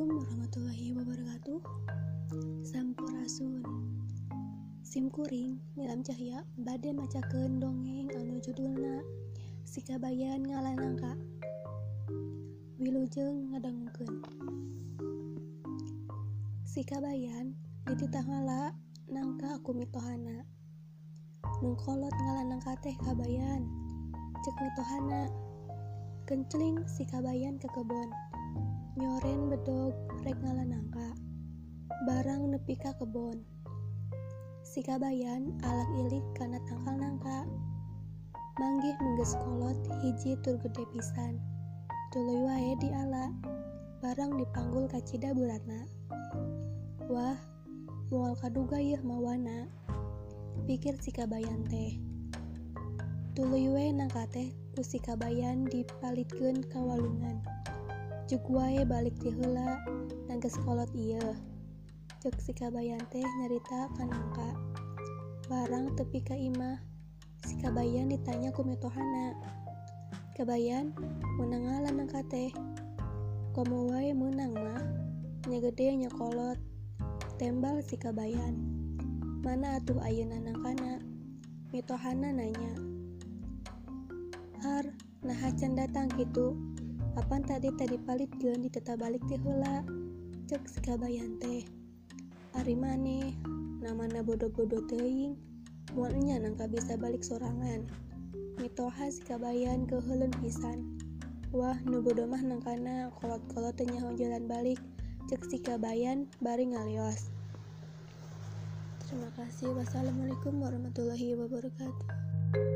Assalamualaikum warahmatullahi wabarakatuh. Sampurasun. Simkuring Nilam cahya Bade maca dongeng anu judulna Sikabayan ngalanangka. Wilujeng ngadangukeun Sikabayan Diti tangala nangka aku mitohana Nungkolot ngalanangka teh kabayan Cek mitohana. Kenceling sikabayan ke kebon. nyoren bedog rek ngalanangka. Barang nepi ka kebon. Sikabayan alak ilik kana tangkal nangka. Manggih nungges kolot hiji tur gede pisan. Tuluy wae diala barang dipanggul kacida buratna wah mual kaduga yeuh mawana. Pikir sikabayan teh. Tuluy wae nangka teh ku sikabayan dipalitkeun ka walungan. Juk wae balik ti heula nangges kolot ieu. Cek si kabayan teh nyarita kanangka. Barang tepi ka imah, si kabayan ditanya ku metohana. Kabayan, menang ala nangka teh. Komo wae menang mah, nya gede nya. Tembal si kabayan. Mana atuh ayeuna nangkana? Metohana nanya. Har, nah can datang gitu Kapan tadi tadi palit gen diteta balik teh hula cek sekabayan teh. Ari maneh namana bodoh-bodoh teuing. Mualnya nangka bisa balik sorangan. Mitoha sikabayan ke helen pisan. Wah nu bodoh mah nangkana kolot-kolot teh nyaho jalan balik. Cek sikabayan bari ngalios. Terima kasih. Wassalamualaikum warahmatullahi wabarakatuh.